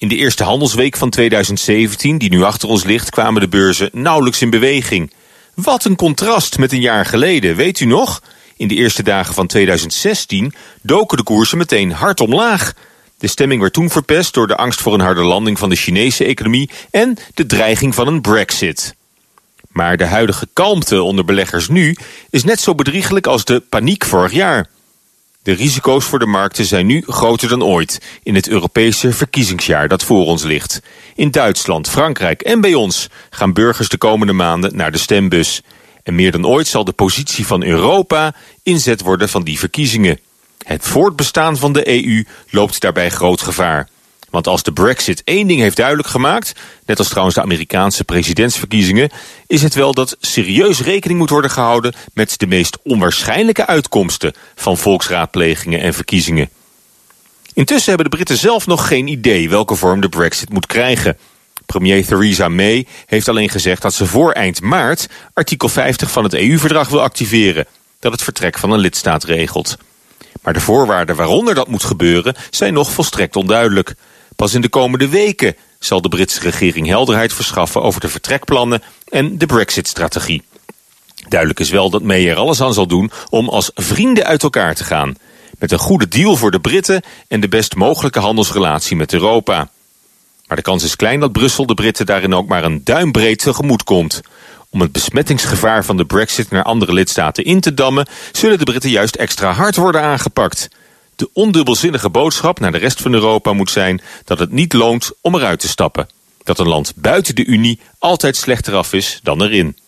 In de eerste handelsweek van 2017, die nu achter ons ligt, kwamen de beurzen nauwelijks in beweging. Wat een contrast met een jaar geleden, weet u nog? In de eerste dagen van 2016 doken de koersen meteen hard omlaag. De stemming werd toen verpest door de angst voor een harde landing van de Chinese economie en de dreiging van een brexit. Maar de huidige kalmte onder beleggers nu is net zo bedriegelijk als de paniek vorig jaar. De risico's voor de markten zijn nu groter dan ooit in het Europese verkiezingsjaar dat voor ons ligt. In Duitsland, Frankrijk en bij ons gaan burgers de komende maanden naar de stembus. En meer dan ooit zal de positie van Europa inzet worden van die verkiezingen. Het voortbestaan van de EU loopt daarbij groot gevaar. Want als de Brexit één ding heeft duidelijk gemaakt, net als trouwens de Amerikaanse presidentsverkiezingen, is het wel dat serieus rekening moet worden gehouden met de meest onwaarschijnlijke uitkomsten van volksraadplegingen en verkiezingen. Intussen hebben de Britten zelf nog geen idee welke vorm de Brexit moet krijgen. Premier Theresa May heeft alleen gezegd dat ze voor eind maart artikel 50 van het EU-verdrag wil activeren, dat het vertrek van een lidstaat regelt. Maar de voorwaarden waaronder dat moet gebeuren zijn nog volstrekt onduidelijk. Pas in de komende weken zal de Britse regering helderheid verschaffen over de vertrekplannen en de Brexit-strategie. Duidelijk is wel dat May er alles aan zal doen om als vrienden uit elkaar te gaan. Met een goede deal voor de Britten en de best mogelijke handelsrelatie met Europa. Maar de kans is klein dat Brussel de Britten daarin ook maar een duimbreed tegemoet komt. Om het besmettingsgevaar van de brexit naar andere lidstaten in te dammen... zullen de Britten juist extra hard worden aangepakt. De ondubbelzinnige boodschap naar de rest van Europa moet zijn... dat het niet loont om eruit te stappen. Dat een land buiten de Unie altijd slechter af is dan erin.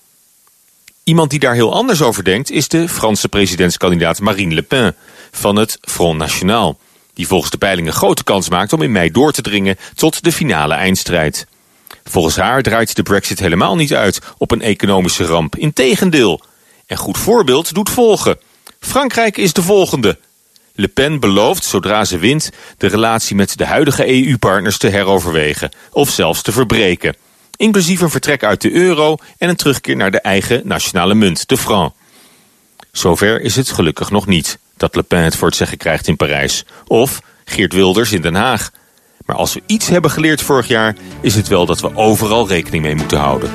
Iemand die daar heel anders over denkt... is de Franse presidentskandidaat Marine Le Pen van het Front National... die volgens de peilingen grote kans maakt om in mei door te dringen... tot de finale eindstrijd. Volgens haar draait de brexit helemaal niet uit op een economische ramp. Integendeel. En goed voorbeeld doet volgen. Frankrijk is de volgende. Le Pen belooft, zodra ze wint, de relatie met de huidige EU-partners te heroverwegen. Of zelfs te verbreken. Inclusief een vertrek uit de euro en een terugkeer naar de eigen nationale munt, de franc. Zover is het gelukkig nog niet dat Le Pen het voor het zeggen krijgt in Parijs. Of Geert Wilders in Den Haag. Maar als we iets hebben geleerd vorig jaar, is het wel dat we overal rekening mee moeten houden.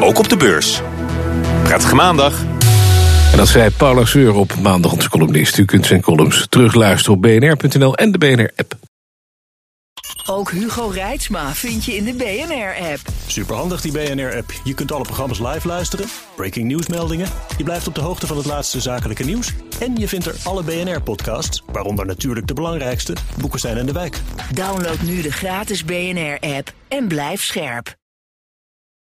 Ook op de beurs. Prettige maandag. En dat zei Paula Seur op maandag onze columnist. U kunt zijn columns terugluisteren op bnr.nl en de BNR-app. Ook Hugo Reitsma vind je in de BNR-app. Superhandig die BNR-app. Je kunt alle programma's live luisteren, breaking nieuwsmeldingen. Je blijft op de hoogte van het laatste zakelijke nieuws. En je vindt er alle BNR-podcasts, waaronder natuurlijk de belangrijkste, Boeken zijn in de wijk. Download nu de gratis BNR-app en blijf scherp.